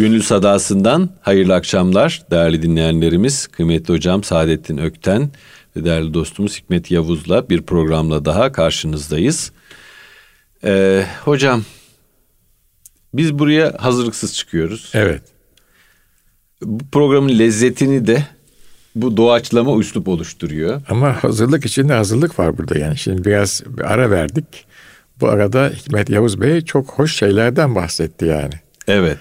Gönül Sadası'ndan hayırlı akşamlar değerli dinleyenlerimiz. Kıymetli hocam Saadettin Ökten ve değerli dostumuz Hikmet Yavuz'la bir programla daha karşınızdayız. Ee, hocam biz buraya hazırlıksız çıkıyoruz. Evet. Bu programın lezzetini de bu doğaçlama üslup oluşturuyor. Ama hazırlık içinde hazırlık var burada yani. Şimdi biraz bir ara verdik. Bu arada Hikmet Yavuz Bey çok hoş şeylerden bahsetti yani. Evet.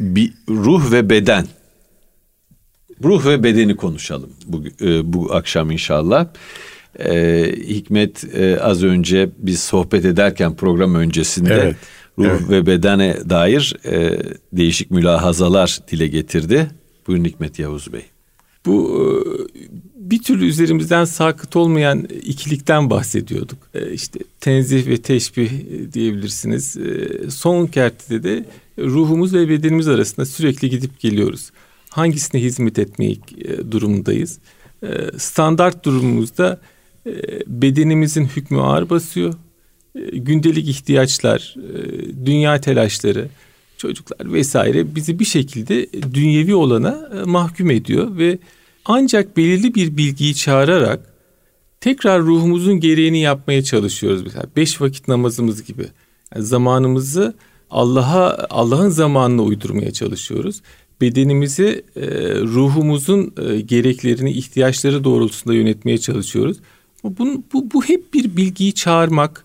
Bir ruh ve beden. Ruh ve bedeni konuşalım bu, e, bu akşam inşallah. Ee, Hikmet e, az önce biz sohbet ederken program öncesinde evet, ruh evet. ve bedene dair e, değişik mülahazalar dile getirdi. Buyurun Hikmet Yavuz Bey. Bu e, bir türlü üzerimizden sakıt olmayan ikilikten bahsediyorduk. E, işte tenzih ve teşbih diyebilirsiniz. E, son kertede de ruhumuz ve bedenimiz arasında sürekli gidip geliyoruz. Hangisine hizmet etmeyi durumundayız? Standart durumumuzda bedenimizin hükmü ağır basıyor. Gündelik ihtiyaçlar, dünya telaşları, çocuklar vesaire bizi bir şekilde dünyevi olana e, mahkum ediyor ve ancak belirli bir bilgiyi çağırarak tekrar ruhumuzun gereğini yapmaya çalışıyoruz. Mesela beş vakit namazımız gibi. Yani zamanımızı Allah'a Allah'ın zamanına uydurmaya çalışıyoruz. Bedenimizi e, ruhumuzun e, gereklerini, ihtiyaçları doğrultusunda yönetmeye çalışıyoruz. Bu, bu, bu hep bir bilgiyi çağırmak,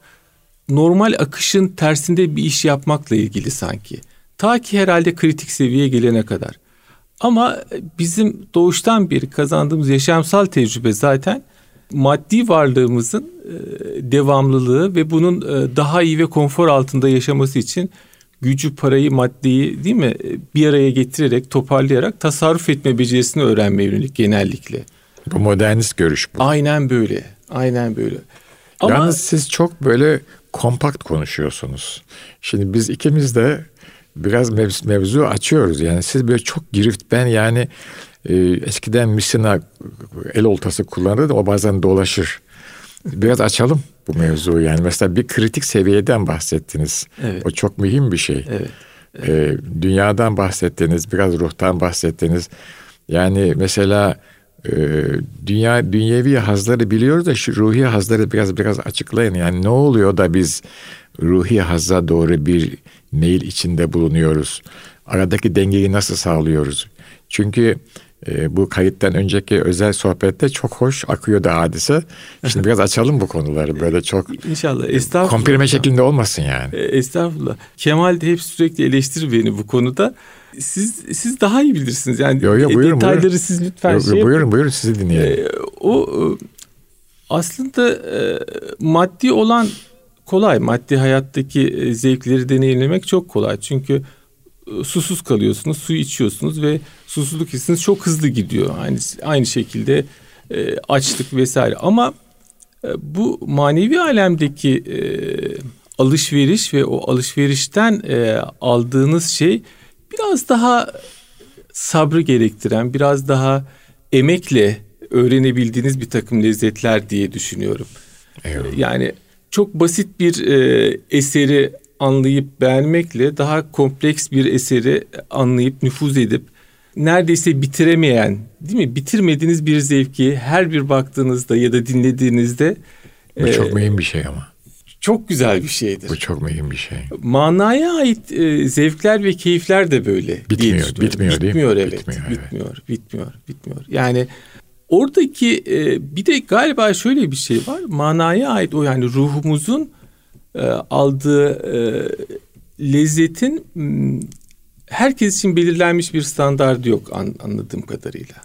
normal akışın tersinde bir iş yapmakla ilgili sanki. Ta ki herhalde kritik seviyeye gelene kadar. Ama bizim doğuştan beri kazandığımız yaşamsal tecrübe zaten maddi varlığımızın e, devamlılığı ve bunun e, daha iyi ve konfor altında yaşaması için gücü, parayı, maddeyi değil mi bir araya getirerek, toparlayarak tasarruf etme becerisini öğrenmeye yönelik genellikle. Bu modernist görüş bu. Aynen böyle. Aynen böyle. Ama Yalnız siz çok böyle kompakt konuşuyorsunuz. Şimdi biz ikimiz de biraz mev- mevzu açıyoruz. Yani siz böyle çok girift ben yani e, eskiden misina el oltası kullanırdı o bazen dolaşır. Biraz açalım bu mevzuyu yani. Mesela bir kritik seviyeden bahsettiniz. Evet. O çok mühim bir şey. Evet. evet. E, dünyadan bahsettiniz, biraz ruhtan bahsettiniz. Yani mesela e, dünya dünyevi hazları biliyoruz da şu ruhi hazları biraz biraz açıklayın. Yani ne oluyor da biz ruhi hazza doğru bir meyil içinde bulunuyoruz? Aradaki dengeyi nasıl sağlıyoruz? Çünkü e, bu kayıttan önceki özel sohbette çok hoş akıyordu hadise. Şimdi biraz açalım bu konuları böyle çok. İnşallah. Estağfurullah. Komprime şeklinde olmasın yani. E, estağfurullah. Kemal de hep sürekli eleştirir beni bu konuda. Siz siz daha iyi bilirsiniz. Yani yo, yo, buyurun, detayları buyurun. siz lütfen yo, şey Buyurun buyurun sizi dinleyelim. E, o aslında e, maddi olan kolay. Maddi hayattaki e, zevkleri deneyimlemek çok kolay. Çünkü e, susuz kalıyorsunuz, su içiyorsunuz ve susuzluk hissiniz çok hızlı gidiyor. Aynı aynı şekilde e, açlık vesaire. Ama e, bu manevi alemdeki e, alışveriş ve o alışverişten e, aldığınız şey biraz daha sabrı gerektiren, biraz daha emekle öğrenebildiğiniz bir takım lezzetler diye düşünüyorum. Eyvallah. Yani çok basit bir e, eseri anlayıp beğenmekle daha kompleks bir eseri anlayıp nüfuz edip neredeyse bitiremeyen değil mi bitirmediğiniz bir zevki her bir baktığınızda ya da dinlediğinizde bu e, çok mühim bir şey ama çok güzel bir şeydir. Bu çok mühim bir şey. Manaya ait e, zevkler ve keyifler de böyle. Bitmiyor, bitmiyor, bitmiyor değil mi? Evet, bitmiyor, evet. bitmiyor, bitmiyor, bitmiyor. Yani Oradaki e, bir de galiba şöyle bir şey var. Manaya ait o yani ruhumuzun e, aldığı e, lezzetin herkes için belirlenmiş bir standardı yok an, anladığım kadarıyla.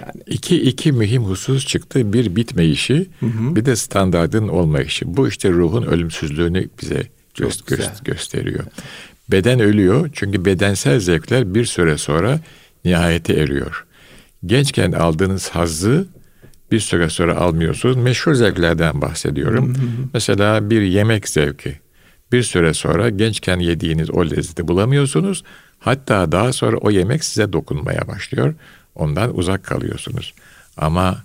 Yani. İki, iki mühim husus çıktı. Bir bitmeyişi, hı hı. bir de standardın olmayışı. Bu işte ruhun ölümsüzlüğünü bize gö- gö- gösteriyor. Beden ölüyor çünkü bedensel zevkler bir süre sonra nihayete eriyor gençken aldığınız hazzı bir süre sonra almıyorsunuz. Meşhur zevklerden bahsediyorum. Mesela bir yemek zevki. Bir süre sonra gençken yediğiniz o lezzeti bulamıyorsunuz. Hatta daha sonra o yemek size dokunmaya başlıyor. Ondan uzak kalıyorsunuz. Ama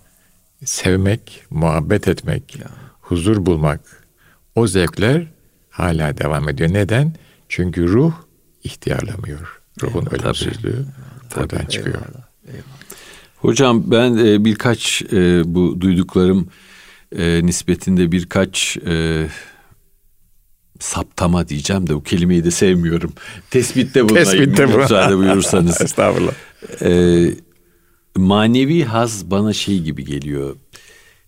sevmek, muhabbet etmek, ya. huzur bulmak, o zevkler hala devam ediyor. Neden? Çünkü ruh ihtiyarlamıyor. Ruhun ölümsüzlüğü oradan çıkıyor. Eyvallah. Eyvallah. Hocam ben e, birkaç e, bu duyduklarım e, nispetinde birkaç e, saptama diyeceğim de bu kelimeyi de sevmiyorum. Tespitte bulunayım. Tespitte bu. Müsaade buyurursanız. Estağfurullah. E, manevi haz bana şey gibi geliyor.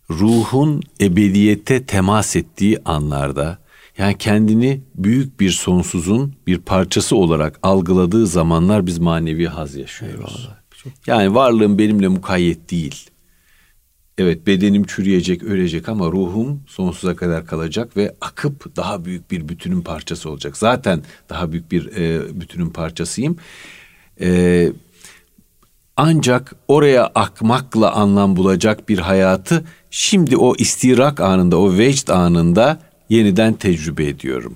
Ruhun ebediyete temas ettiği anlarda yani kendini büyük bir sonsuzun bir parçası olarak algıladığı zamanlar biz manevi haz yaşıyoruz. Yani varlığım benimle mukayyet değil. Evet bedenim çürüyecek, ölecek ama ruhum sonsuza kadar kalacak ve akıp daha büyük bir bütünün parçası olacak. Zaten daha büyük bir e, bütünün parçasıyım. E, ancak oraya akmakla anlam bulacak bir hayatı şimdi o istirak anında, o vecd anında yeniden tecrübe ediyorum.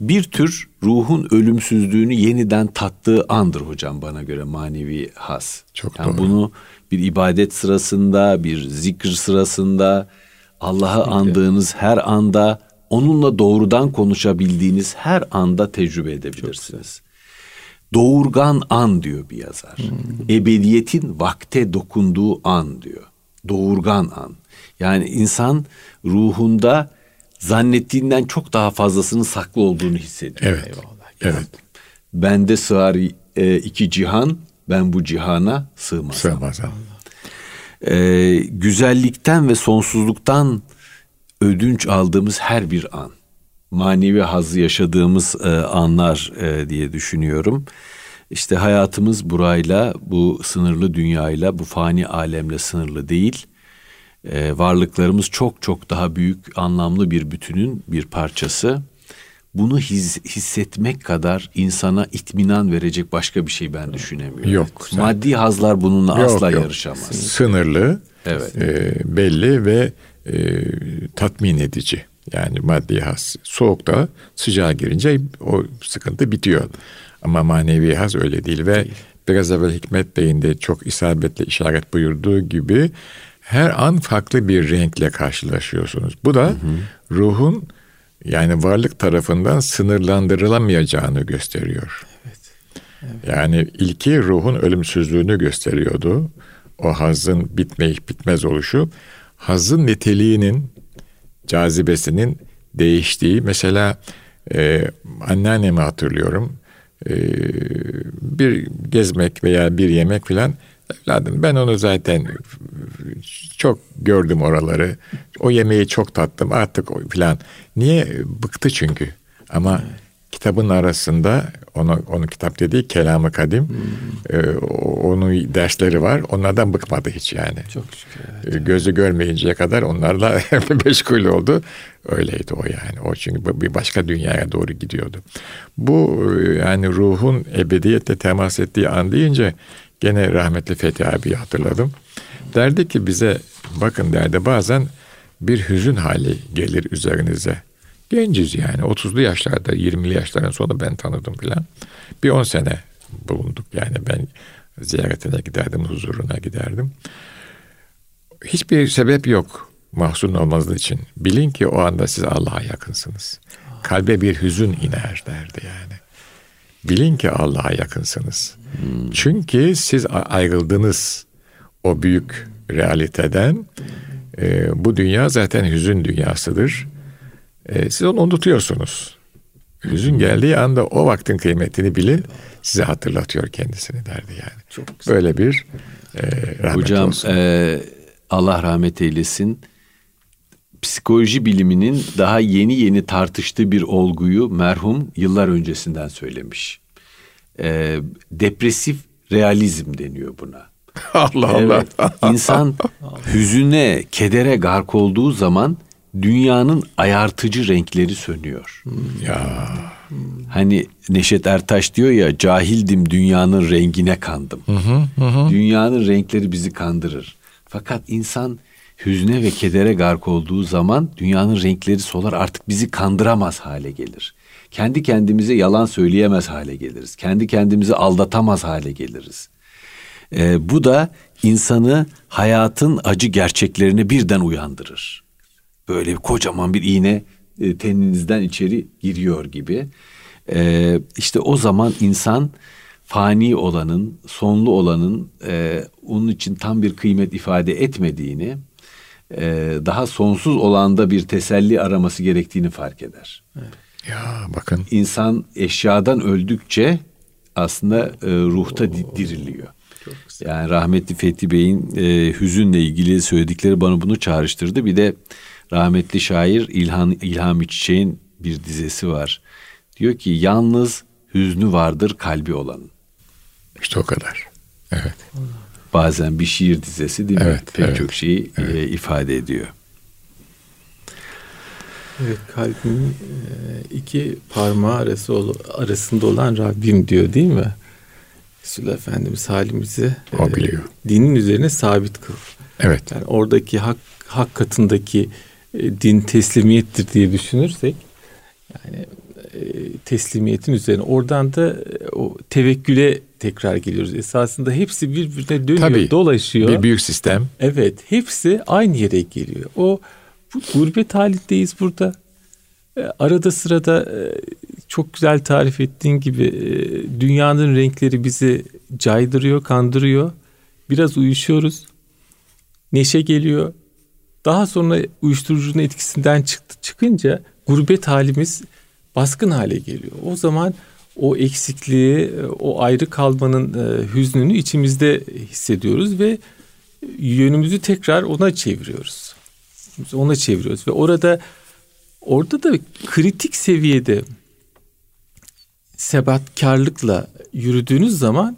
Bir tür ruhun ölümsüzlüğünü yeniden tattığı andır hocam bana göre manevi has. Çok yani doğru. Bunu bir ibadet sırasında, bir zikir sırasında, Allah'ı andığınız her anda, onunla doğrudan konuşabildiğiniz her anda tecrübe edebilirsiniz. Doğurgan an diyor bir yazar. Ebediyetin vakte dokunduğu an diyor. Doğurgan an. Yani insan ruhunda zannettiğinden çok daha fazlasının saklı olduğunu hissediyor. Evet. Evet. Bende sığar e, iki cihan, ben bu cihana sığmaz. Sığmaz. E, güzellikten ve sonsuzluktan ödünç aldığımız her bir an, manevi hazzı yaşadığımız e, anlar e, diye düşünüyorum. İşte hayatımız burayla, bu sınırlı dünyayla, bu fani alemle sınırlı değil. E, varlıklarımız çok çok daha büyük, anlamlı bir bütünün bir parçası. Bunu his, hissetmek kadar insana itminan verecek başka bir şey ben düşünemiyorum. Yok, zaten. Maddi hazlar bununla Yok, asla yok. yarışamaz. Sınırlı, Evet. e, belli ve e, tatmin edici. Yani maddi has. Soğukta sıcağa girince o sıkıntı bitiyor. Ama manevi haz öyle değil ve biraz evvel Hikmet Bey'in de çok isabetle işaret buyurduğu gibi her an farklı bir renkle karşılaşıyorsunuz. Bu da ruhun yani varlık tarafından sınırlandırılamayacağını gösteriyor. Yani ilki ruhun ölümsüzlüğünü gösteriyordu. O hazın bitmeyip bitmez oluşu. Hazın niteliğinin, cazibesinin değiştiği. Mesela e, anneannemi hatırlıyorum. E, bir gezmek veya bir yemek filan. Evladım ben onu zaten çok gördüm oraları. O yemeği çok tattım artık o filan. Niye? Bıktı çünkü. Ama kitabın arasında onu, onu kitap dediği kelamı kadim e, o- onun dersleri var. Onlardan bıkmadı hiç yani. Çok şükür. evet. E, Gözü görmeyinceye kadar onlarla meşgul oldu. Öyleydi o yani. O çünkü bir başka dünyaya doğru gidiyordu. Bu e, yani ruhun ebediyetle temas ettiği an deyince gene rahmetli Fethi abi hatırladım. Derdi ki bize bakın derdi bazen bir hüzün hali gelir üzerinize. Genciz yani 30'lu yaşlarda 20'li yaşların sonu ben tanıdım filan. Bir 10 sene bulunduk yani ben ziyaretine giderdim huzuruna giderdim. Hiçbir sebep yok mahzun olmanız için. Bilin ki o anda siz Allah'a yakınsınız. Kalbe bir hüzün iner derdi yani. Bilin ki Allah'a yakınsınız. Çünkü siz ayrıldınız o büyük realiteden. Ee, bu dünya zaten hüzün dünyasıdır. Ee, siz onu unutuyorsunuz. Hüzün geldiği anda o vaktin kıymetini bilin. Size hatırlatıyor kendisini derdi yani. Çok güzel. Böyle bir e, rahmet Hocam olsun. e, Allah rahmet eylesin. Psikoloji biliminin daha yeni yeni tartıştığı bir olguyu merhum yıllar öncesinden söylemiş. E, depresif realizm deniyor buna. Allah Allah. Evet, insan hüzüne, kedere gark olduğu zaman dünyanın ayartıcı renkleri sönüyor. Ya Hani Neşet Ertaş diyor ya cahildim dünyanın rengine kandım. Dünyanın renkleri bizi kandırır. Fakat insan hüzne ve kedere gark olduğu zaman dünyanın renkleri solar artık bizi kandıramaz hale gelir. Kendi kendimize yalan söyleyemez hale geliriz. Kendi kendimizi aldatamaz hale geliriz. Ee, bu da insanı hayatın acı gerçeklerini birden uyandırır. Böyle bir kocaman bir iğne e, teninizden içeri giriyor gibi. Ee, işte o zaman insan fani olanın, sonlu olanın e, onun için tam bir kıymet ifade etmediğini, e, daha sonsuz olanda bir teselli araması gerektiğini fark eder. Ya bakın. İnsan eşyadan öldükçe aslında e, ruhta di- diriliyor. Yani rahmetli Fethi Bey'in e, hüzünle ilgili söyledikleri bana bunu çağrıştırdı. Bir de rahmetli şair İlhan İlhami Çiçek'in bir dizesi var. Diyor ki yalnız hüznü vardır kalbi olanın. İşte o kadar. Evet. Bazen bir şiir dizesi değil mi? Evet, Pek evet, çok şeyi e, ifade ediyor. Evet kalbimin e, iki parmağı arası ol- arasında olan Rabbim diyor değil mi? Resulullah Efendimiz halimizi O biliyor. dinin üzerine sabit kıl. Evet. Yani oradaki hak, hak katındaki e, din teslimiyettir diye düşünürsek yani e, teslimiyetin üzerine oradan da e, o tevekküle tekrar geliyoruz. Esasında hepsi birbirine dönüyor, Tabii. dolaşıyor. Bir büyük sistem. Evet, hepsi aynı yere geliyor. O bu gurbet halindeyiz burada. E, arada sırada e, çok güzel tarif ettiğin gibi e, dünyanın renkleri bizi caydırıyor, kandırıyor. Biraz uyuşuyoruz. Neşe geliyor. Daha sonra uyuşturucunun etkisinden çıktı, çıkınca gurbet halimiz baskın hale geliyor. O zaman o eksikliği, o ayrı kalmanın e, hüznünü içimizde hissediyoruz ve yönümüzü tekrar ona çeviriyoruz. Ona çeviriyoruz ve orada orada da kritik seviyede sebatkarlıkla yürüdüğünüz zaman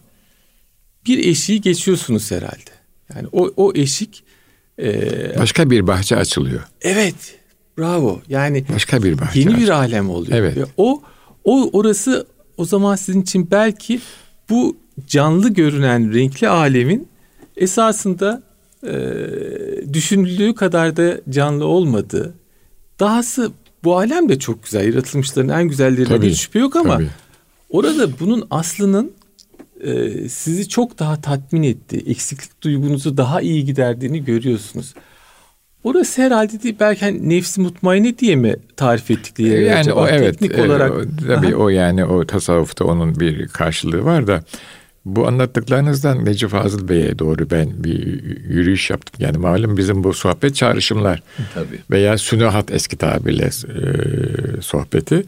bir eşiği geçiyorsunuz herhalde. Yani o o eşik e, Başka bir bahçe açılıyor. evet bravo yani Başka bir bahçe yeni bir alem oluyor. Evet. Ve o o orası o zaman sizin için belki bu canlı görünen renkli alemin esasında e, düşünüldüğü kadar da canlı olmadığı. Dahası bu alem de çok güzel. Yaratılmışların en güzellerinden Tabii, hiç şüphe yok ama tabii. orada bunun aslının e, sizi çok daha tatmin etti. Eksiklik duygunuzu daha iyi giderdiğini görüyorsunuz. Orası herhalde değil, belki hani nefsi mutmainne diye mi tarif ettikleri yer Yani acaba? o evet. Teknik e, olarak. o- tabii Aha. o yani o tasavvufta onun bir karşılığı var da bu anlattıklarınızdan Necip Fazıl Bey'e doğru ben bir yürüyüş yaptım. Yani malum bizim bu sohbet çağrışımlar Tabii. veya sünuhat eski tabirle e, sohbeti.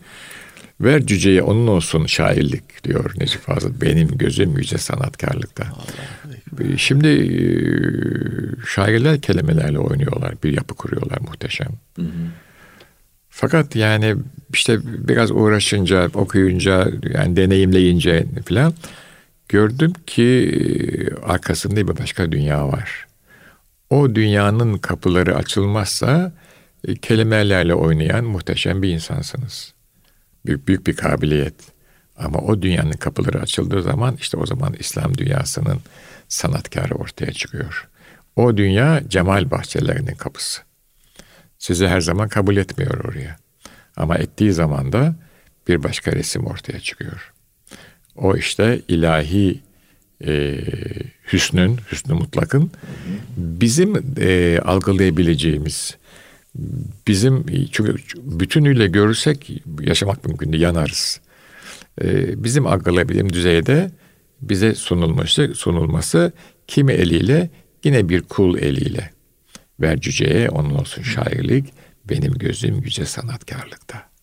Ver cüceye onun olsun şairlik diyor Necip Fazıl. Benim gözüm yüce sanatkarlıkta. E, Şimdi e, şairler kelimelerle oynuyorlar. Bir yapı kuruyorlar muhteşem. Fakat yani işte biraz uğraşınca, okuyunca, yani deneyimleyince falan gördüm ki e, arkasında bir başka dünya var. O dünyanın kapıları açılmazsa e, kelimelerle oynayan muhteşem bir insansınız. Büyük, büyük bir kabiliyet. Ama o dünyanın kapıları açıldığı zaman işte o zaman İslam dünyasının sanatkarı ortaya çıkıyor. O dünya cemal bahçelerinin kapısı. Sizi her zaman kabul etmiyor oraya. Ama ettiği zaman da bir başka resim ortaya çıkıyor. O işte ilahi e, hüsnün, hüsnü mutlakın bizim e, algılayabileceğimiz, bizim çünkü bütünüyle görürsek yaşamak mümkün değil, yanarız. E, bizim algılayabildiğim düzeyde bize sunulması, sunulması kimi eliyle yine bir kul eliyle. Ver cüceye onun olsun şairlik, benim gözüm yüce sanatkarlıkta.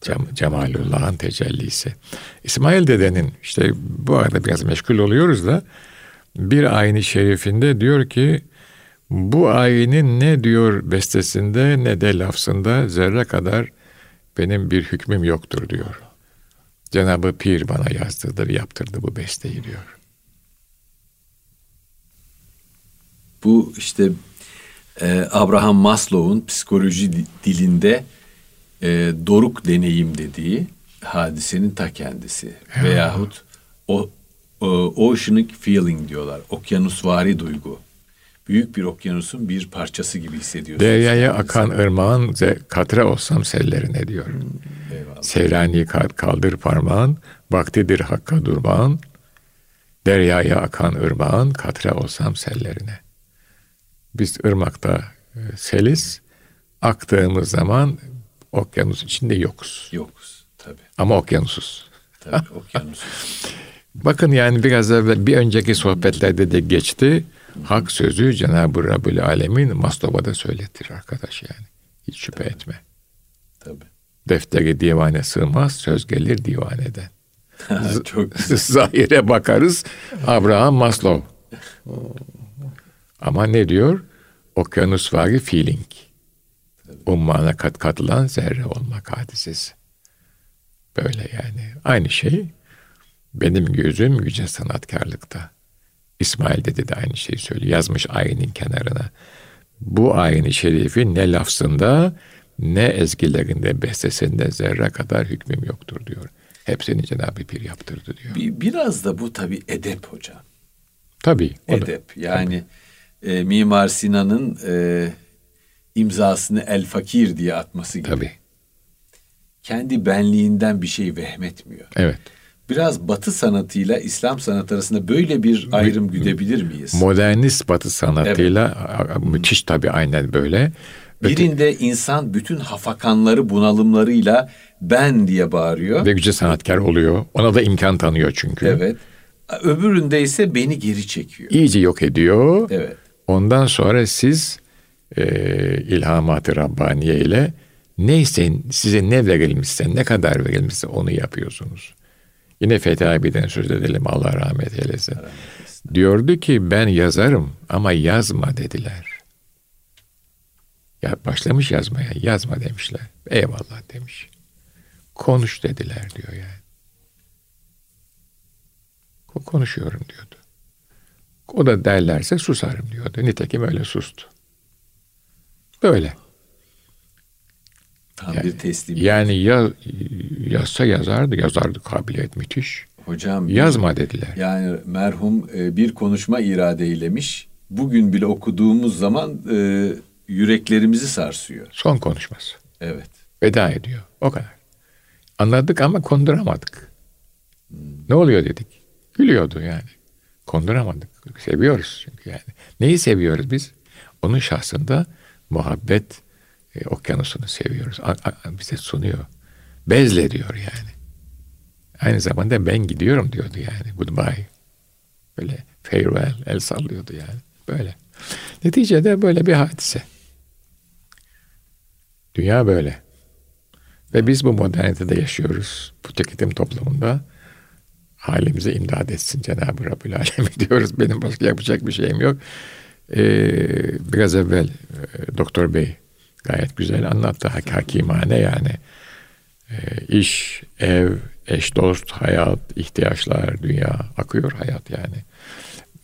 Cem, Cemalullah'ın tecellisi. İsmail dedenin işte bu arada biraz meşgul oluyoruz da bir ayini şerifinde diyor ki bu ayinin ne diyor bestesinde ne de lafzında zerre kadar benim bir hükmüm yoktur diyor. Cenabı Pir bana yazdırdı, yaptırdı bu besteyi diyor. Bu işte e, Abraham Maslow'un psikoloji di- dilinde e, doruk deneyim dediği hadisenin ta kendisi. Veyahut o, o oceanic feeling diyorlar. Okyanusvari duygu. Büyük bir okyanusun bir parçası gibi hissediyorsunuz. Deryaya akan ırmağın katre olsam sellerine diyor. Eyvallah. Seyrani ka- kaldır parmağın, vaktidir hakka durmağın. Deryaya akan ırmağın katre olsam sellerine. Biz ırmakta e, seliz, aktığımız zaman okyanus içinde yokuz. Yokuz tabii. Ama okyanusuz. Tabii okyanus. Bakın yani biraz evvel bir önceki sohbetlerde de geçti. Hak sözü Cenab-ı Rabbül Alemin Maslow'a da söyletir arkadaş yani. Hiç şüphe etme. Tabii. Defteri divane sığmaz, söz gelir divaneden. Çok Zahire bakarız. Abraham Maslow. Ama ne diyor? Okyanus vari feeling. Ummana kat katılan zerre olmak hadisesi. Böyle yani. Aynı şey benim gözüm yüce sanatkarlıkta. İsmail dedi de aynı şeyi söylüyor. Yazmış ayinin kenarına. Bu ayini şerifi ne lafzında ne ezgilerinde bestesinde zerre kadar hükmüm yoktur diyor. Hepsini Cenab-ı Pir yaptırdı diyor. Bir, biraz da bu tabii edep hocam. Tabii. o da- Edep. Yani e, Mimar Sinan'ın e, imzasını El Fakir diye atması gibi. Tabii. Kendi benliğinden bir şey vehmetmiyor. Evet. Biraz Batı sanatıyla İslam sanatı arasında böyle bir ayrım güdebilir miyiz? Modernist batı sanatıyla a- müthiş tabii aynen böyle. Birinde insan bütün hafakanları, bunalımlarıyla ben diye bağırıyor. ve yüce sanatkar oluyor. Ona da imkan tanıyor çünkü. Evet. Öbüründe ise beni geri çekiyor. İyice yok ediyor. Evet. Ondan sonra siz e, ilhamat-ı Rabbaniye ile neyse size ne verilmişse, ne kadar verilmişse onu yapıyorsunuz. Yine Fethi abi'den söz edelim Allah rahmet eylesin. Diyordu ki ben yazarım ama yazma dediler. Ya başlamış yazmaya yazma demişler. Eyvallah demiş. Konuş dediler diyor yani. Ko- Konuşuyorum diyordu. O da derlerse susarım diyordu. Nitekim öyle sustu. Böyle. Tam Yani- bir teslim. Yani ya, yazsa yazardı. Yazardı kabiliyet müthiş. Hocam Yazma dediler. Yani merhum e, bir konuşma irade eylemiş. Bugün bile okuduğumuz zaman e, yüreklerimizi sarsıyor. Son konuşması. Evet. Veda ediyor. O kadar. Anladık ama konduramadık. Ne oluyor dedik. Gülüyordu yani. Konduramadık. Seviyoruz çünkü yani. Neyi seviyoruz biz? Onun şahsında muhabbet e, okyanusunu seviyoruz. A- a- bize sunuyor. Bezle diyor yani. Aynı zamanda ben gidiyorum diyordu yani. Goodbye. Böyle farewell el sallıyordu yani. Böyle. Neticede böyle bir hadise. Dünya böyle. Ve biz bu modernitede yaşıyoruz. Bu tüketim toplumunda halimize imdad etsin Cenab-ı Rabbül Alem diyoruz. Benim başka yapacak bir şeyim yok. Ee, biraz evvel e, Doktor Bey gayet güzel anlattı. Hak, hakimane yani. Ee, iş, ev, eş, dost, hayat, ihtiyaçlar, dünya akıyor hayat yani.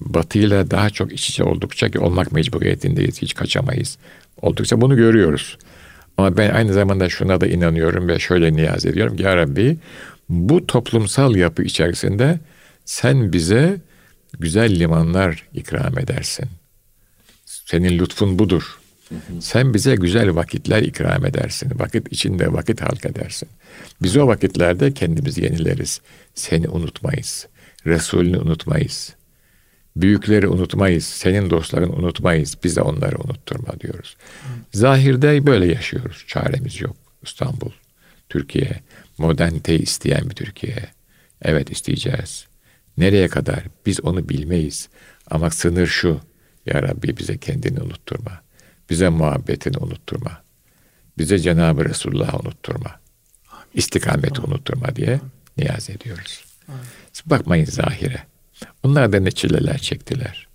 Batıyla daha çok iç içe oldukça ki olmak mecburiyetindeyiz. Hiç kaçamayız. Oldukça bunu görüyoruz. Ama ben aynı zamanda şuna da inanıyorum ve şöyle niyaz ediyorum. ki, Ya Rabbi bu toplumsal yapı içerisinde sen bize güzel limanlar ikram edersin. Senin lütfun budur. Sen bize güzel vakitler ikram edersin. Vakit içinde vakit halk edersin. Biz o vakitlerde kendimizi yenileriz. Seni unutmayız. Resulünü unutmayız. Büyükleri unutmayız. Senin dostlarını unutmayız. Biz de onları unutturma diyoruz. Zahirde böyle yaşıyoruz. Çaremiz yok. İstanbul, Türkiye, moderniteyi isteyen bir Türkiye. Evet isteyeceğiz. Nereye kadar? Biz onu bilmeyiz. Ama sınır şu. Ya Rabbi bize kendini unutturma. Bize muhabbetini unutturma. Bize Cenab-ı Resulullah'ı unutturma. İstikameti unutturma diye niyaz ediyoruz. Siz bakmayın zahire. Onlar da ne çileler çektiler.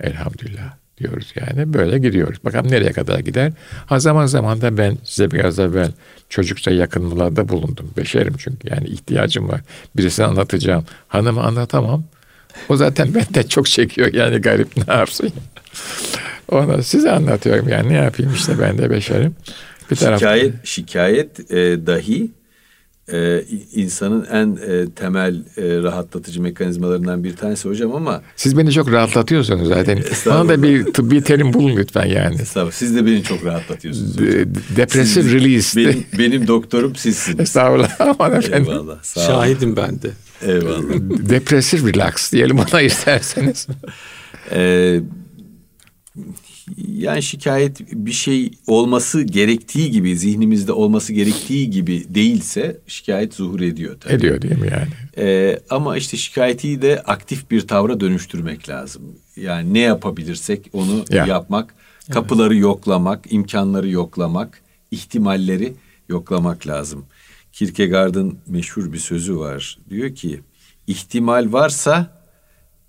Elhamdülillah diyoruz yani. Böyle gidiyoruz. Bakalım nereye kadar gider. Ha zaman zaman da ben size biraz evvel çocukça yakınmalarda bulundum. Beşerim çünkü yani ihtiyacım var. Birisine anlatacağım. Hanımı anlatamam. O zaten benden çok çekiyor yani garip ne yapsın. Ona size anlatıyorum yani ne yapayım işte ben de beşerim. Bir taraftan- Şikayet, şikayet e, dahi e, insanın en e, temel e, rahatlatıcı mekanizmalarından bir tanesi hocam ama Siz beni çok rahatlatıyorsunuz zaten. Bana da bir tıbbi terim bulun lütfen yani. estağfurullah, siz de beni çok rahatlatıyorsunuz. hocam. De- Depresif Siz- release. Benim, benim doktorum sizsiniz. Estağfurullah aman efendim. Eyvallah. Sağ olun. Şahidim ben de. Eyvallah. Depresif relax diyelim ona isterseniz. Ee, Yani şikayet bir şey olması gerektiği gibi, zihnimizde olması gerektiği gibi değilse şikayet zuhur ediyor tabii. Ediyor değil mi yani? Ee, ama işte şikayeti de aktif bir tavra dönüştürmek lazım. Yani ne yapabilirsek onu Ya. yapmak, kapıları yoklamak, imkanları yoklamak, ihtimalleri yoklamak lazım. Kierkegaard'ın meşhur bir sözü var. Diyor ki, ihtimal varsa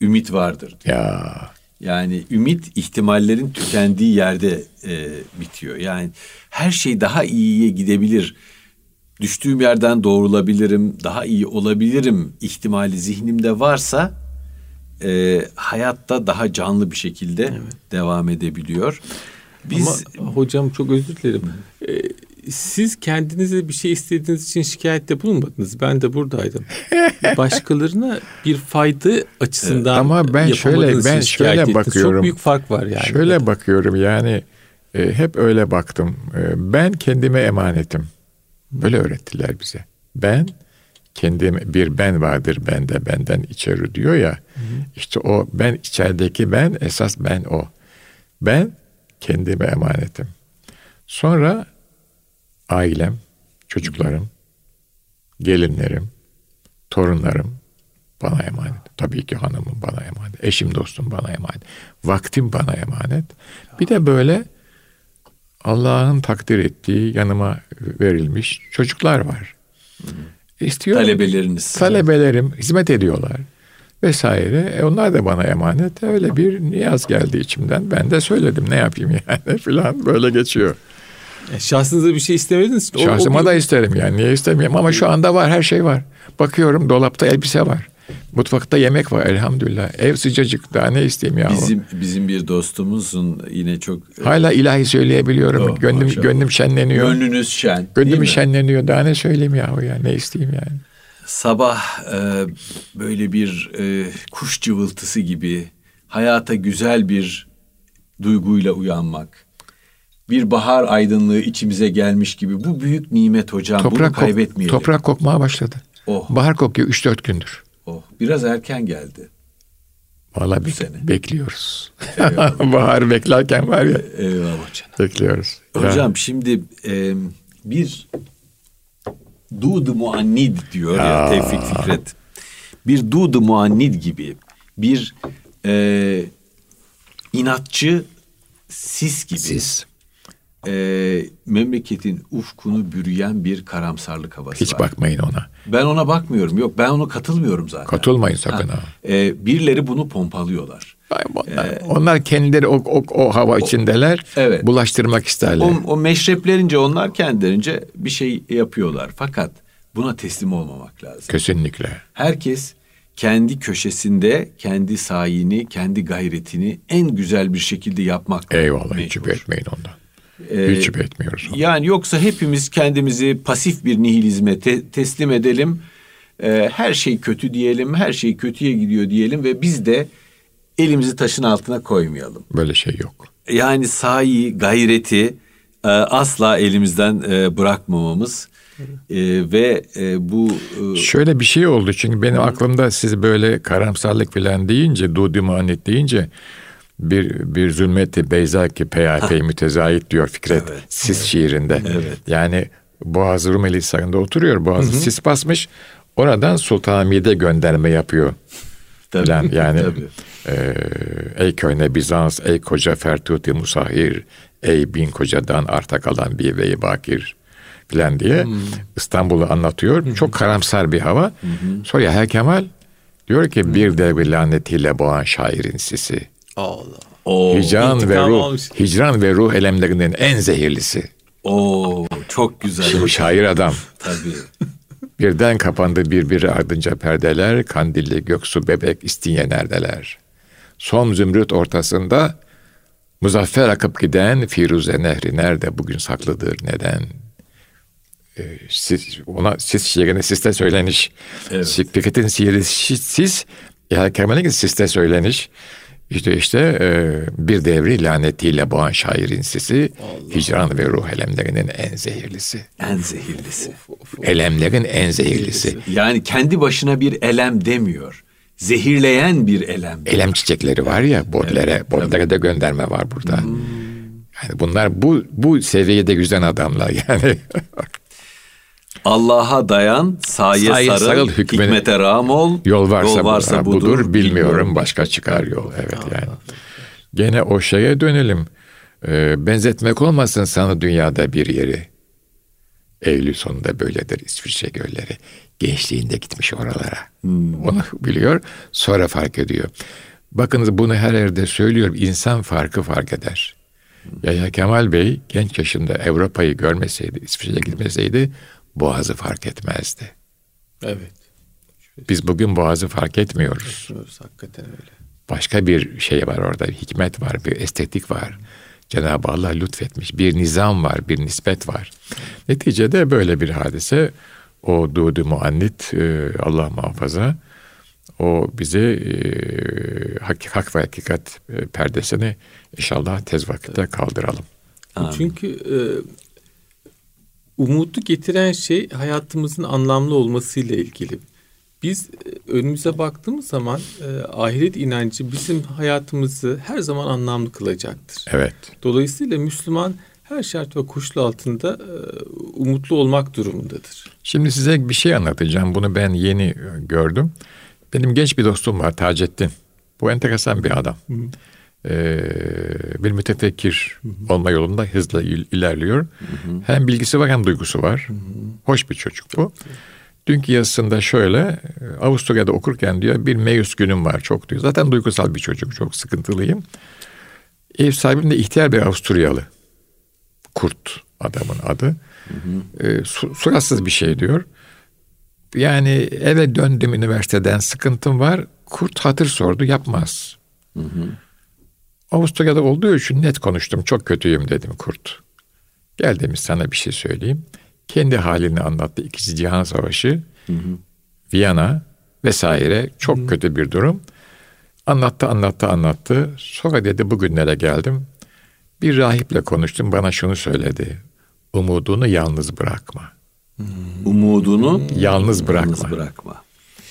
ümit vardır. Ya Yani ümit ihtimallerin tükendiği yerde e, bitiyor. Yani her şey daha iyiye gidebilir. Düştüğüm yerden doğrulabilirim, daha iyi olabilirim ihtimali zihnimde varsa e, hayatta daha canlı bir şekilde devam edebiliyor. Biz Ama hocam çok özür dilerim. Ee, siz kendinize bir şey istediğiniz için şikayette bulunmadınız. Ben de buradaydım. Başkalarına bir fayda açısından Ama ben şöyle- ben şöyle bakıyorum. Çok büyük fark var yani. şöyle bakıyorum yani e, hep öyle baktım. E, ben kendime emanetim. Böyle öğrettiler bize. Ben kendim bir ben vardır bende benden içeri diyor ya. İşte o ben içerideki ben esas ben o. Ben kendime emanetim. Sonra ailem, çocuklarım, gelinlerim, torunlarım bana emanet. Tabii ki hanımım bana emanet. Eşim dostum bana emanet. Vaktim bana emanet. Bir de böyle Allah'ın takdir ettiği yanıma verilmiş çocuklar var. İstiyor. talebeleriniz. Talebelerim hizmet ediyorlar vesaire. E onlar da bana emanet. Öyle bir niyaz geldi içimden. Ben de söyledim ne yapayım yani filan böyle geçiyor. Yani şahsınıza bir şey istemediniz. O- o Şahsıma bir- da isterim yani. Niye istemeyeyim ama şu anda var her şey var. Bakıyorum dolapta elbise var. Mutfakta yemek var elhamdülillah. Ev sıcacık daha ne isteyeyim ya. Bizim bizim bir dostumuzun yine çok Hala ilahi söyleyebiliyorum. Oh, gönlüm maşallah. gönlüm şenleniyor. gönlünüz şen. Gönlüm şenleniyor. Daha ne söyleyeyim yahu ya. Ne isteyeyim yani. sabah e, böyle bir e, kuş cıvıltısı gibi hayata güzel bir duyguyla uyanmak. Bir bahar aydınlığı içimize gelmiş gibi bu büyük nimet hocam. Bunu Toprak, kok- kaybetmeyelim. toprak kokmaya başladı. Oh. Bahar kokuyor 3-4 gündür. Oh, biraz erken geldi. Vallahi bek- sene. bekliyoruz. Bahar beklerken var ya Eyvallah canım. bekliyoruz. Ya. Hocam şimdi e, bir dudu muannid diyor ya Tevfik Fikret. Bir dudu muannid gibi bir e, inatçı sis gibi Siz e, memleketin ufkunu bürüyen bir karamsarlık havası hiç var. bakmayın ona. Ben ona bakmıyorum. Yok ben ona katılmıyorum zaten. Katılmayın sakın ha. E, birileri bunu pompalıyorlar. Onlar, onlar kendileri o, o, o hava içindeler. evet. Bulaştırmak isterler. O, o meşreplerince onlar kendilerince bir şey yapıyorlar. Fakat buna teslim olmamak lazım. Kesinlikle. Herkes kendi köşesinde kendi sayini, kendi gayretini en güzel bir şekilde yapmak Eyvallah hiç mecbur. etmeyin ondan. Ee, hiç etmiyoruz. Yani yoksa hepimiz kendimizi pasif bir nihilizme te- teslim edelim. Ee, her şey kötü diyelim, her şey kötüye gidiyor diyelim ve biz de elimizi taşın altına koymayalım. Böyle şey yok. Yani sahi, gayreti e, asla elimizden e, bırakmamamız e, ve e, bu e, Şöyle bir şey oldu çünkü benim aklımda siz böyle karamsarlık falan deyince, Dudi Muhannet deyince bir bir zulmeti Beyza ki peyapey mütezayit diyor Fikret Evet, Sis şiirinde. Evet. Yani Boğaz Rumeli Hisarı'nda oturuyor. Boğazı sis basmış. Oradan Sultanahmet'e gönderme yapıyor. tabii, yani tabii. e, ey köyne Bizans, ey koca Fertuti Musahir, ey bin kocadan arta kalan bir vey bakir filan diye İstanbul'u anlatıyor. Çok karamsar bir hava. Sonra Yahya Kemal diyor ki bir devri lanetiyle boğan şairin sisi. Allah. Oo, Hicran ve ruh, almış. hicran ve ruh elemlerinin en zehirlisi. oo, çok güzel. Şimdi şair adam. Tabii. Birden kapandı birbiri ardınca perdeler, kandilli göksu bebek istinye neredeler. Son zümrüt ortasında muzaffer akıp giden Firuze Nehri nerede bugün saklıdır neden? Ee, siz, ona siz şiirine siste söyleniş. Evet. Fikret'in şiiri şi- siz, ya Kemal'in siste söyleniş. İşte işte e, bir devri lanetiyle boğan şairin sesi, hicran ve ruh elemlerinin en zehirlisi. En zehirlisi. Elemlerin en zehirlisi. Yani kendi başına bir elem demiyor. zehirleyen bir elem. Elem çiçekleri var ya Bodler'e, evet, Bodler'e de gönderme var burada. Hmm. Yani bunlar bu bu seviyede güzel adamlar yani. Allah'a dayan, saye, saye sarıl, sarıl hükmüne, hikmete ram ol. Yol varsa, yol varsa budur, budur, bilmiyorum başka çıkar yol. Evet yani. Gene o şeye dönelim. Ee, benzetmek olmasın sana dünyada bir yeri. Eylül sonunda böyledir İsviçre gölleri. Gençliğinde gitmiş oralara. Hmm. Onu biliyor. Sonra fark ediyor. Bakınız bunu her yerde söylüyorum. İnsan farkı fark eder. Hmm. Yahya Kemal Bey genç yaşında Avrupa'yı görmeseydi, İsviçre'ye gitmeseydi Boğaz'ı fark etmezdi. Evet. Biz bugün Boğaz'ı fark etmiyoruz. Etmiyoruz hakikaten öyle. Başka bir şey var orada, bir hikmet var, bir estetik var. Cenab-ı Allah lütfetmiş. Bir nizam var, bir nispet var. Neticede böyle bir hadise. O dudu muannit, e, Allah muhafaza, o bize e, hak, hak ve hakikat e, perdesini inşallah tez vakitte kaldıralım. Amin. Çünkü umudu getiren şey hayatımızın anlamlı olmasıyla ilgili. Biz e, önümüze baktığımız zaman e, ahiret inancı bizim hayatımızı her zaman anlamlı kılacaktır. Evet. Dolayısıyla Müslüman her şart ve koşul altında e, umutlu olmak durumundadır. Şimdi size bir şey anlatacağım. Bunu ben yeni e, gördüm. Benim genç bir dostum var Taceddin. Bu enteresan bir adam. Hı Ee, bir mütefekkir hı hı. olma yolunda hızla il- ilerliyor. Hı hı. Hem bilgisi var hem duygusu var. Hı hı. Hoş bir çocuk bu. Çok Dünkü yazısında şöyle Avusturya'da okurken diyor bir meyus günüm var çok diyor. Zaten duygusal bir çocuk çok sıkıntılıyım. Ev sahibim de ihtiyar bir Avusturyalı. Kurt adamın adı. Hı hı. E, su, suratsız bir şey diyor. Yani eve döndüm üniversiteden sıkıntım var. Kurt hatır sordu yapmaz. Hı hı. Avusturya'da olduğu için net konuştum. Çok kötüyüm dedim kurt. Gel demiş sana bir şey söyleyeyim kendi halini anlattı. İkinci Cihan Savaşı, hı hı. Viyana vesaire çok hı. kötü bir durum. Anlattı, anlattı, anlattı. Sonra dedi bugünlere geldim. Bir rahiple konuştum, bana şunu söyledi. Umudunu yalnız bırakma. Hmm. Umudunu yalnız bırakma. Yalnız bırakma.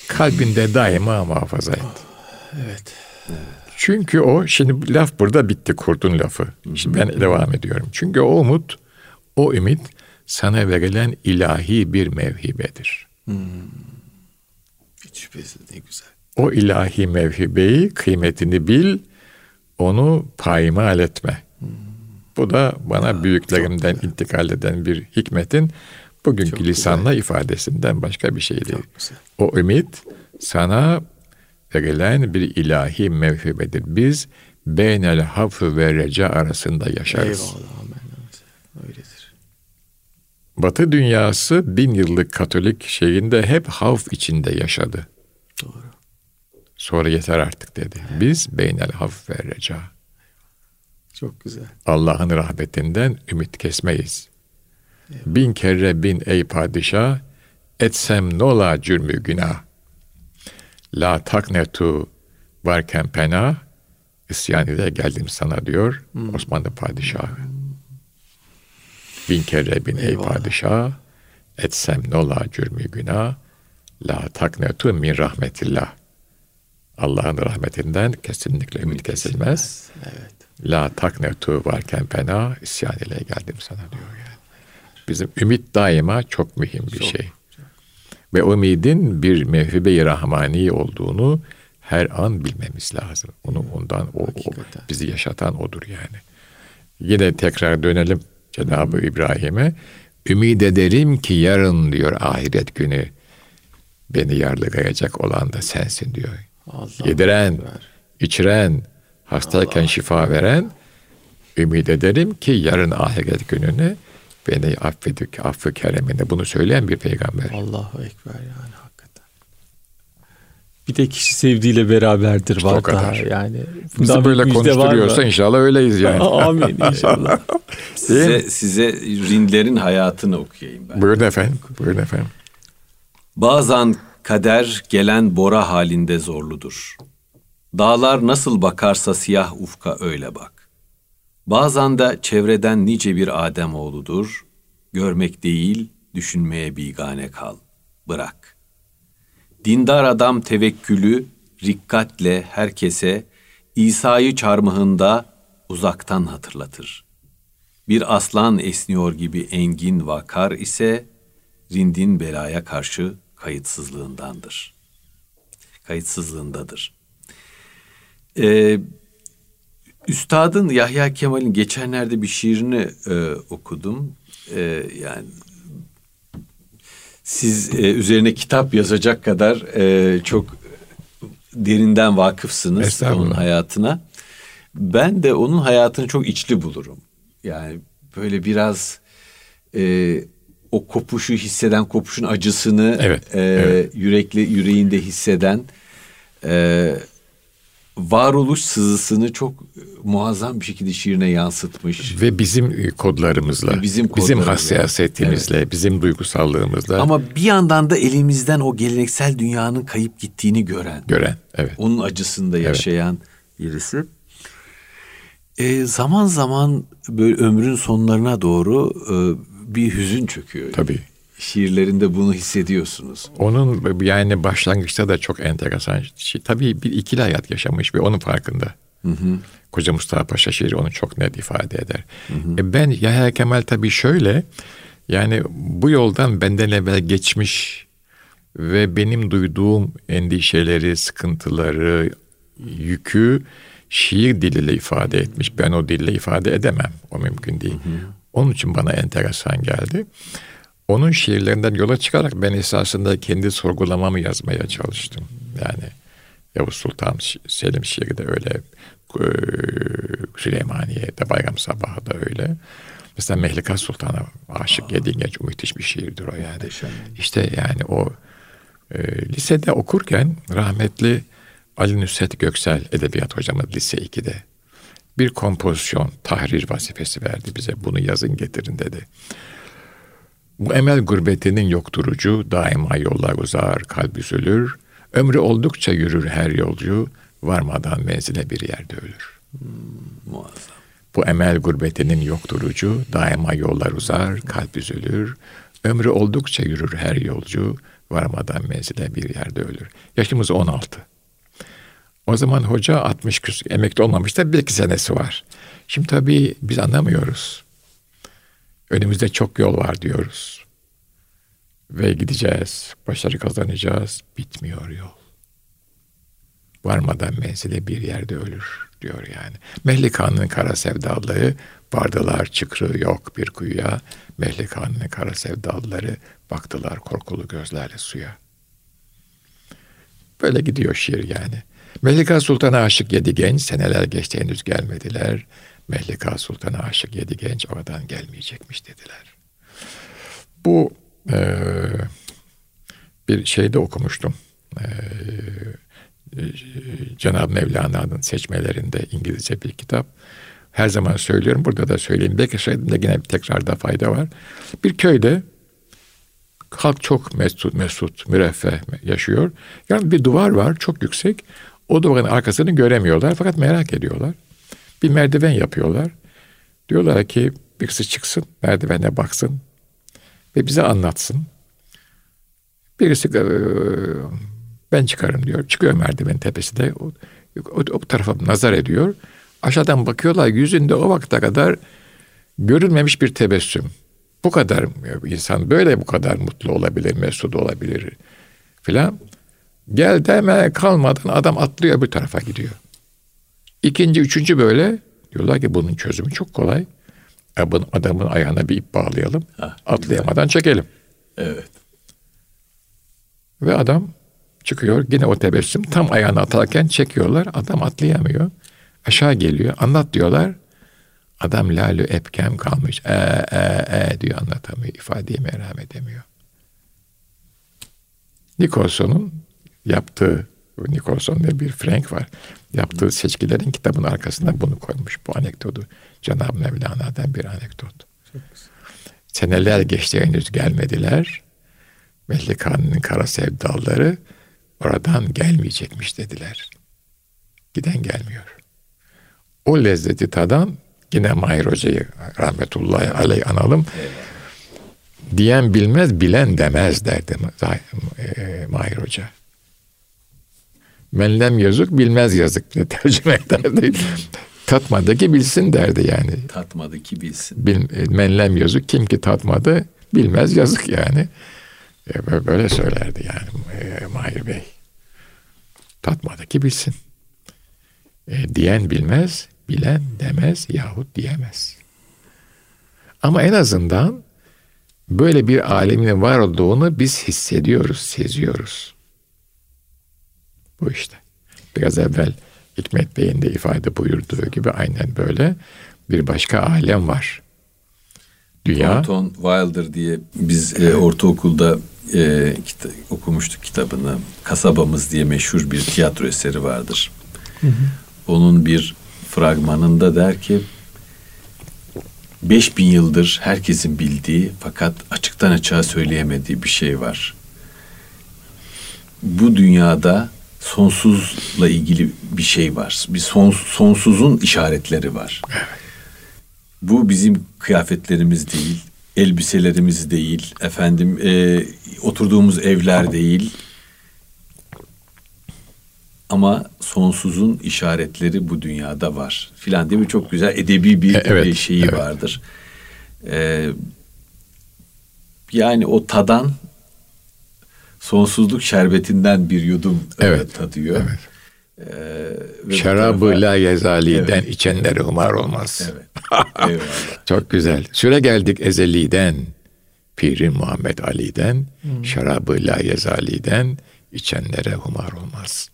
Kalbinde daima muhafaza et. Evet. Çünkü o, şimdi laf burada bitti kurtun lafı. Şimdi ben devam ediyorum. Çünkü o umut, o ümit sana verilen ilahi bir mevhibedir. Hmm. Hiç şüphesiz ne güzel. O ilahi mevhibeyi kıymetini bil, onu paymal etme. Hmm. Bu da bana ya, büyüklerimden intikal eden bir hikmetin bugünkü çok lisanla güzel. ifadesinden başka bir şey değil. O ümit sana verilen bir ilahi mevhibedir. Biz beynel hafı ve reca arasında yaşarız. Eyvallah amen. Öyledir. Batı dünyası bin yıllık Katolik şeyinde hep havf içinde yaşadı. Doğru. Sonra yeter artık dedi. Biz beynel havf ve reca. Çok güzel. Allah'ın rahmetinden ümit kesmeyiz. Eyvallah. Bin kere bin ey padişah, etsem nola cürmü günah. La taknetu varken pena, isyan ile geldim sana diyor hmm. Osmanlı padişahı. Bin kere bin ey padişah, etsem nola cürmü günah, la taknetu min rahmetillah. Allah'ın rahmetinden kesinlikle ümit kesilmez. Evet. La taknetu varken pena isyan ile geldim sana diyor yani. Bizim ümit daima çok mühim bir çok, şey. Ve ümidin bir mevhibe-i rahmani olduğunu her an bilmemiz lazım. Onu ondan o, o bizi yaşatan odur yani. Yine tekrar dönelim Cenab-ı İbrahim'e ümid ederim ki yarın diyor ahiret günü beni yarlıgayacak olan da sensin diyor. Allah Yediren, Allah. içiren, hastayken Allah şifa veren ümid ederim ki yarın ahiret gününü beni affedip affı kereminde bunu söyleyen bir peygamber. Allahu Ekber yani bir de kişi sevdiğiyle beraberdir işte var daha yani. Bizi böyle konuşturuyorsa inşallah öyleyiz yani. Amin inşallah. size, size Rinlerin hayatını okuyayım ben. Buyurun efendim. Buyurun efendim. Bazen kader gelen bora halinde zorludur. Dağlar nasıl bakarsa siyah ufka öyle bak. Bazen de çevreden nice bir Adem oğludur. Görmek değil, düşünmeye bigane kal. Bırak. Dindar adam tevekkülü rikkatle herkese İsa'yı çarmıhında uzaktan hatırlatır. Bir aslan esniyor gibi engin vakar ise rindin belaya karşı kayıtsızlığındandır. Kayıtsızlığındadır. Ee, Üstadın Yahya Kemal'in geçenlerde bir şiirini e, okudum. E, yani siz e, üzerine kitap yazacak kadar e, çok derinden vakıfsınız onun hayatına. Ben de onun hayatını çok içli bulurum. Yani böyle biraz e, o kopuşu hisseden, kopuşun acısını evet, e, evet. yürekli yüreğinde hisseden e, varoluş sızısını çok muazzam bir şekilde şiirine yansıtmış. Ve bizim e, kodlarımızla, bizim, kodlarımızla. bizim hassasiyetimizle, evet. bizim duygusallığımızla. Ama bir yandan da elimizden o geleneksel dünyanın kayıp gittiğini gören. Gören, evet. Onun acısında yaşayan evet. birisi. E, zaman zaman böyle ömrün sonlarına doğru e, bir hüzün çöküyor. Tabii. Şiirlerinde bunu hissediyorsunuz. Onun yani başlangıçta da çok enteresan. Şey, tabii bir ikili hayat yaşamış ve onun farkında. Hı hı. Koca Mustafa Paşa şiiri onu çok net ifade eder. Hı hı. E ben Yahya Kemal tabii şöyle yani bu yoldan benden evvel geçmiş ve benim duyduğum endişeleri, sıkıntıları, yükü şiir diliyle ifade etmiş. Ben o dille ifade edemem. O mümkün değil. Hı hı. Onun için bana enteresan geldi. Onun şiirlerinden yola çıkarak ben esasında kendi sorgulamamı yazmaya çalıştım. Yani Yavuz Sultan Selim şiiri de öyle. Süleymaniye'de Bayram Sabahı da öyle. Mesela Mehlika Sultan'a aşık yedi genç müthiş bir şiirdir o yani. Muhteşem. İşte yani o e, lisede okurken rahmetli Ali Nusret Göksel edebiyat hocamız lise 2'de bir kompozisyon, tahrir vazifesi verdi bize. Bunu yazın getirin dedi. Bu emel gurbetinin yokturucu, daima yollar uzar, kalp üzülür. Ömrü oldukça yürür her yolcu, varmadan menzile bir yerde ölür. Hmm, muazzam. Bu emel gurbetinin yokturucu, daima yollar uzar, kalp üzülür. Ömrü oldukça yürür her yolcu, varmadan menzile bir yerde ölür. Yaşımız 16. O zaman hoca 60 küsur, emekli olmamış da bir iki senesi var. Şimdi tabii biz anlamıyoruz. Önümüzde çok yol var diyoruz. Ve gideceğiz, başarı kazanacağız. Bitmiyor yol. Varmadan menzile bir yerde ölür diyor yani. Mehlika'nın kara sevdalıları vardılar çıkrı yok bir kuyuya. Mehlika'nın kara sevdalıları baktılar korkulu gözlerle suya. Böyle gidiyor şiir yani. Melika Sultan'a aşık yedi genç seneler geçti henüz gelmediler. Melika Sultan'a aşık yedi genç oradan gelmeyecekmiş dediler. Bu e, bir şeyde okumuştum. E, Cenab-ı Mevlana'nın seçmelerinde İngilizce bir kitap. Her zaman söylüyorum, burada da söyleyeyim. Belki söylediğimde yine bir tekrarda fayda var. Bir köyde halk çok mesut, mesut, müreffeh yaşıyor. Yani bir duvar var, çok yüksek. O duvarın arkasını göremiyorlar fakat merak ediyorlar. Bir merdiven yapıyorlar. Diyorlar ki birisi çıksın, merdivene baksın ve bize anlatsın. Birisi ben çıkarım diyor. Çıkıyor merdiven tepesinde. O, o, o tarafa nazar ediyor. Aşağıdan bakıyorlar yüzünde o vakte kadar görülmemiş bir tebessüm. Bu kadar insan böyle bu kadar mutlu olabilir, mesut olabilir filan. Gel deme kalmadan adam atlıyor bir tarafa gidiyor. İkinci, üçüncü böyle diyorlar ki bunun çözümü çok kolay. Adamın ayağına bir ip bağlayalım. Ha, atlayamadan güzel. çekelim. Evet. Ve adam çıkıyor yine o tebessüm tam ayağına atarken çekiyorlar. Adam atlayamıyor. Aşağı geliyor. Anlat diyorlar. Adam lalü epkem kalmış. E, e, e diyor anlatamıyor. İfadeyi merham edemiyor. Nicholson'un yaptığı Nicholson diye bir Frank var. Yaptığı seçkilerin kitabın arkasında bunu koymuş. Bu anekdotu Cenab-ı Mevlana'dan bir anekdot. Seneler geçti henüz gelmediler. Mehlika'nın kara sevdaları oradan gelmeyecekmiş dediler. Giden gelmiyor. O lezzeti tadan yine Mahir Hoca'yı rahmetullahi aleyh analım. Diyen bilmez, bilen demez derdi Mahir Hoca. Menlem yazık bilmez yazık diye tercüme ederdi. tatmadı ki bilsin derdi yani. Tatmadı ki bilsin. Bil, menlem yazık kim ki tatmadı bilmez yazık yani. E, böyle söylerdi yani e, Mahir Bey. Tatmadı ki bilsin. E, diyen bilmez, bilen demez yahut diyemez. Ama en azından böyle bir alemin var olduğunu biz hissediyoruz, seziyoruz. Bu işte. Biraz evvel Hikmet Bey'in de ifade buyurduğu gibi aynen böyle bir başka alem var. Dünya. Thornton Wilder diye biz e, ortaokulda e, kita- okumuştuk kitabını. Kasabamız diye meşhur bir tiyatro eseri vardır. Hı hı. Onun bir fragmanında der ki 5000 yıldır herkesin bildiği fakat açıktan açığa söyleyemediği bir şey var. Bu dünyada sonsuzla ilgili bir şey var. Bir son, sonsuzun işaretleri var. Bu bizim kıyafetlerimiz değil, elbiselerimiz değil, efendim e, oturduğumuz evler değil. Ama sonsuzun işaretleri bu dünyada var. Filan değil mi? Çok güzel edebi bir evet, şeyi evet. vardır. Ee, yani o tadan sonsuzluk şerbetinden bir yudum e, evet, tadıyor. Evet. Ee, Şarabı tarafa... la yezaliden evet. içenlere umar olmaz. Evet. Eyvallah. Çok güzel. Süre geldik ezeliden. Pirin Muhammed Ali'den, hmm. şarabı la yezaliden içenlere humar olmaz.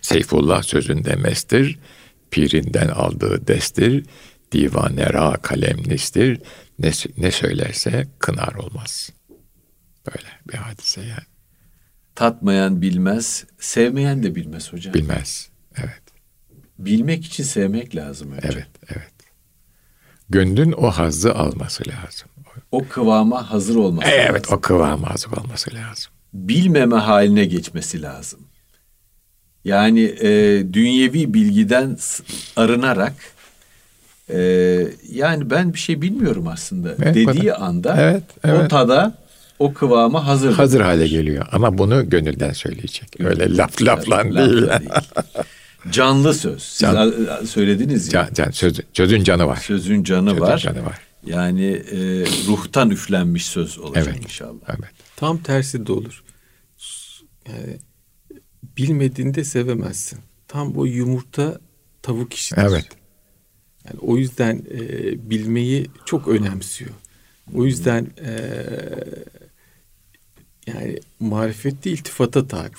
Seyfullah sözünde mestir, pirinden aldığı destir, divanera kalemlistir, ne, ne söylerse kınar olmaz.'' Böyle bir hadise yani. Tatmayan bilmez, sevmeyen de bilmez hocam. Bilmez, evet. Bilmek için sevmek lazım önce. Evet, evet. Gönlün o hazzı alması lazım. O kıvama hazır olması evet, lazım. Evet, o kıvama hazır olması lazım. Bilmeme haline geçmesi lazım. Yani e, dünyevi bilgiden arınarak e, yani ben bir şey bilmiyorum aslında evet, dediği bana. anda evet, evet. o tada o kıvama hazır. Hazır hale geliyor ama bunu gönülden söyleyecek. Öyle laf laflan laf, değil. değil. Canlı söz. Siz can, söylediniz ya. Can, can, söz, sözün canı var. Sözün canı sözün var. Canı var. Yani e, ruhtan üflenmiş söz olacak evet, inşallah. Evet. Tam tersi de olur. Yani bilmediğinde sevemezsin. Tam o yumurta tavuk işidir. Evet. Yani o yüzden e, bilmeyi çok önemsiyor. O yüzden e, yani marifette iltifata tabi.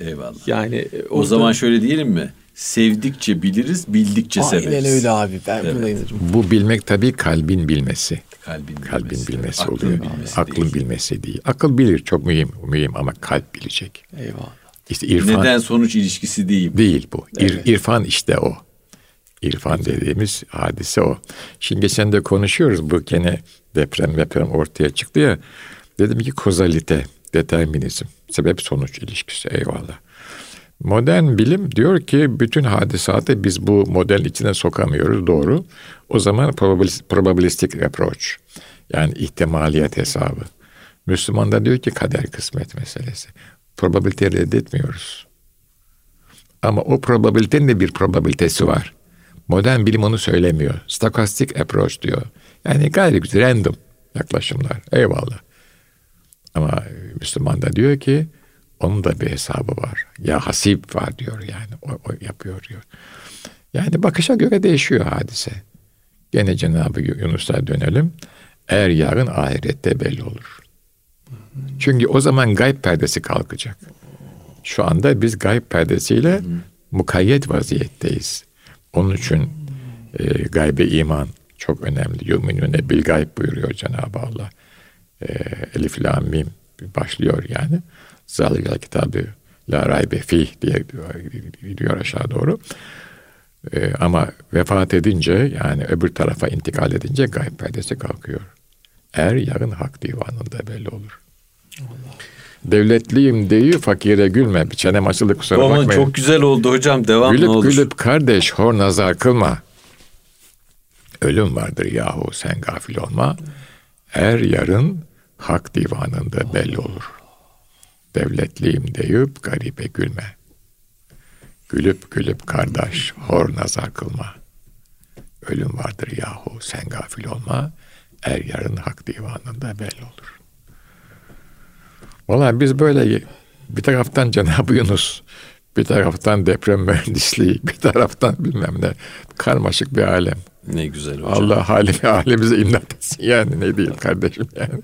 Eyvallah. Yani e, orada... o zaman şöyle diyelim mi? Sevdikçe biliriz, bildikçe Aynen severiz. Aynen öyle abi. Ben evet. buna inanırım. Bu bilmek tabii kalbin bilmesi. Kalbin bilmesi, kalbin bilmesi evet. oluyor. Aklın bilmesi, Aklın değil. bilmesi değil. Akıl bilir çok mühim, mühim ama kalp bilecek. Eyvallah. İşte irfan neden sonuç ilişkisi değil. Değil bu. Evet. İrfan işte o. İrfan Güzel. dediğimiz hadise o. Şimdi geçen de konuşuyoruz bu gene deprem deprem ortaya çıktı ya. Dedim ki kozalite, determinizm, sebep sonuç ilişkisi eyvallah. Modern bilim diyor ki bütün hadisatı biz bu model içine sokamıyoruz doğru. O zaman probabilistik approach yani ihtimaliyet hesabı. Müslüman da diyor ki kader kısmet meselesi. Probabiliteyi reddetmiyoruz. Ama o probabilitenin de bir probabilitesi var. Modern bilim onu söylemiyor. Stochastic approach diyor. Yani gayri random yaklaşımlar. Eyvallah. Ama Müslüman da diyor ki onun da bir hesabı var. Ya hasip var diyor yani. O, o yapıyor diyor. Yani bakışa göre değişiyor hadise. Gene Cenab-ı Yunus'a dönelim. Eğer yarın ahirette belli olur. Çünkü o zaman gayb perdesi kalkacak. Şu anda biz gayb perdesiyle mukayyet vaziyetteyiz. Onun için e, gaybe iman çok önemli. Yuminune bil gayb buyuruyor Cenab-ı Allah e, Elif La Mim başlıyor yani. Zaligal kitabı La raybe fih diye gidiyor aşağı doğru. E, ama vefat edince yani öbür tarafa intikal edince gayb perdesi kalkıyor. Eğer yarın hak divanında belli olur. Allah. Devletliyim deyi fakire gülme. Çenem açıldı kusura Aman bakmayın. Çok güzel oldu hocam devam gülüp, ne olur. Gülüp kardeş hor nazar kılma. Ölüm vardır yahu sen gafil olma. Er yarın hak divanında belli olur. devletliyim deyip garibe gülme. Gülüp gülüp kardeş hor nazar kılma. Ölüm vardır yahu sen gafil olma. Er yarın hak divanında belli olur. Valla biz böyle bir taraftan Cenab-ı Yunus, bir taraftan deprem mühendisliği, bir taraftan bilmem ne karmaşık bir alem. Ne güzel hocam. Allah halimi halimize imdat etsin yani ne diyeyim kardeşim yani.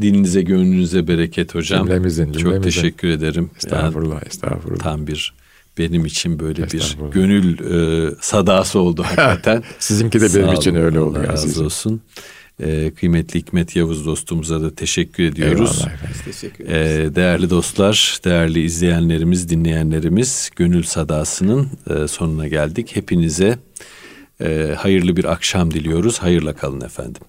Dilinize gönlünüze bereket hocam. Cümlemizin, Çok cümlemizin. teşekkür ederim. Estağfurullah, Yani estağfurullah. tam bir benim için böyle bir gönül e, sadası oldu hakikaten. Sizinki de Sağ benim olun, için öyle Allah oluyor razı olsun. E, kıymetli Hikmet Yavuz dostumuza da teşekkür ediyoruz. Eyvallah efendim. Teşekkür ederiz. E, değerli dostlar, değerli izleyenlerimiz, dinleyenlerimiz, Gönül Sadası'nın e, sonuna geldik. Hepinize e, hayırlı bir akşam diliyoruz. Hayırla kalın efendim.